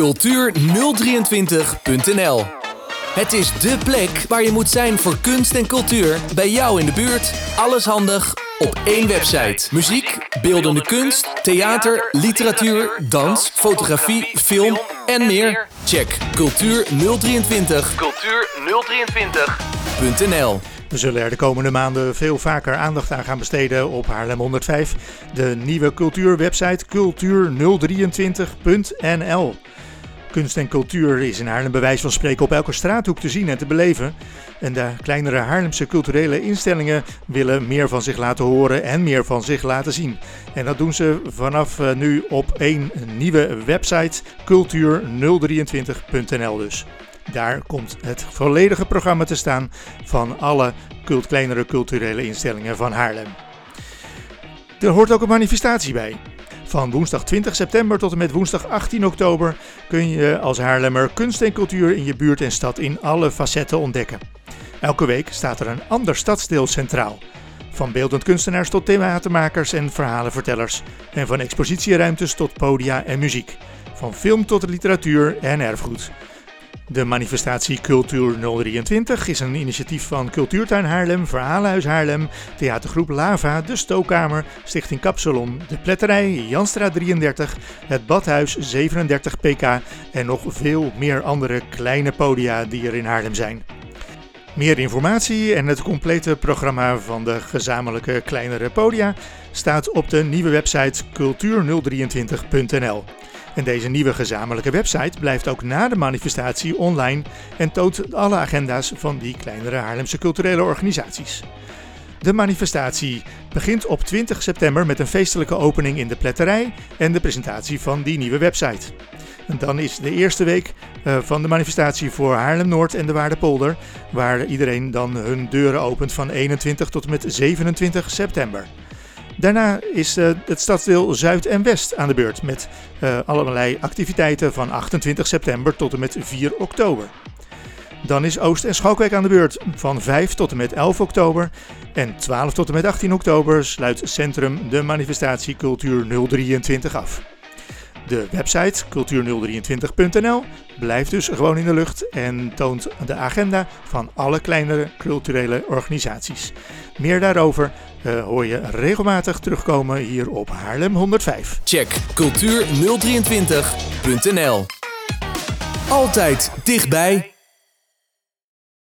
cultuur023.nl. Het is dé plek waar je moet zijn voor kunst en cultuur bij jou in de buurt. Alles handig op één website. Muziek, beeldende kunst, theater, literatuur, dans, fotografie, film en meer. Check cultuur023 cultuur023.nl. We zullen er de komende maanden veel vaker aandacht aan gaan besteden op Haarlem 105, de nieuwe cultuurwebsite cultuur023.nl. Kunst en cultuur is in Haarlem bij wijze van spreken op elke straathoek te zien en te beleven. En de kleinere Haarlemse culturele instellingen willen meer van zich laten horen en meer van zich laten zien. En dat doen ze vanaf eh, nu op één nieuwe website, cultuur023.nl dus. Daar komt het volledige programma te staan van alle kleinere culturele instellingen van Haarlem. Er hoort ook een manifestatie bij. Van woensdag 20 september tot en met woensdag 18 oktober kun je als Haarlemmer kunst en cultuur in je buurt en stad in alle facetten ontdekken. Elke week staat er een ander stadsdeel centraal. Van beeldend kunstenaars tot theatermakers en verhalenvertellers. En van expositieruimtes tot podia en muziek. Van film tot literatuur en erfgoed. De manifestatie Cultuur 023 is een initiatief van Cultuurtuin Haarlem, Verhalenhuis Haarlem, Theatergroep Lava, De Stookkamer, Stichting Kapsalon, De Pletterij, Janstra 33, het Badhuis 37 pk en nog veel meer andere kleine podia die er in Haarlem zijn. Meer informatie en het complete programma van de gezamenlijke kleinere podia staat op de nieuwe website cultuur023.nl. En deze nieuwe gezamenlijke website blijft ook na de manifestatie online en toont alle agenda's van die kleinere Haarlemse culturele organisaties. De manifestatie begint op 20 september met een feestelijke opening in de pletterij en de presentatie van die nieuwe website. En dan is de eerste week eh, van de manifestatie voor Haarlem Noord en de Waardepolder, waar iedereen dan hun deuren opent van 21 tot en met 27 september. Daarna is uh, het stadsdeel Zuid en West aan de beurt met uh, allerlei activiteiten van 28 september tot en met 4 oktober. Dan is Oost- en Schalkwijk aan de beurt van 5 tot en met 11 oktober. En 12 tot en met 18 oktober sluit Centrum de manifestatie Cultuur 023 af. De website cultuur023.nl blijft dus gewoon in de lucht en toont de agenda van alle kleinere culturele organisaties. Meer daarover uh, hoor je regelmatig terugkomen hier op Haarlem 105. Check cultuur023.nl Altijd dichtbij.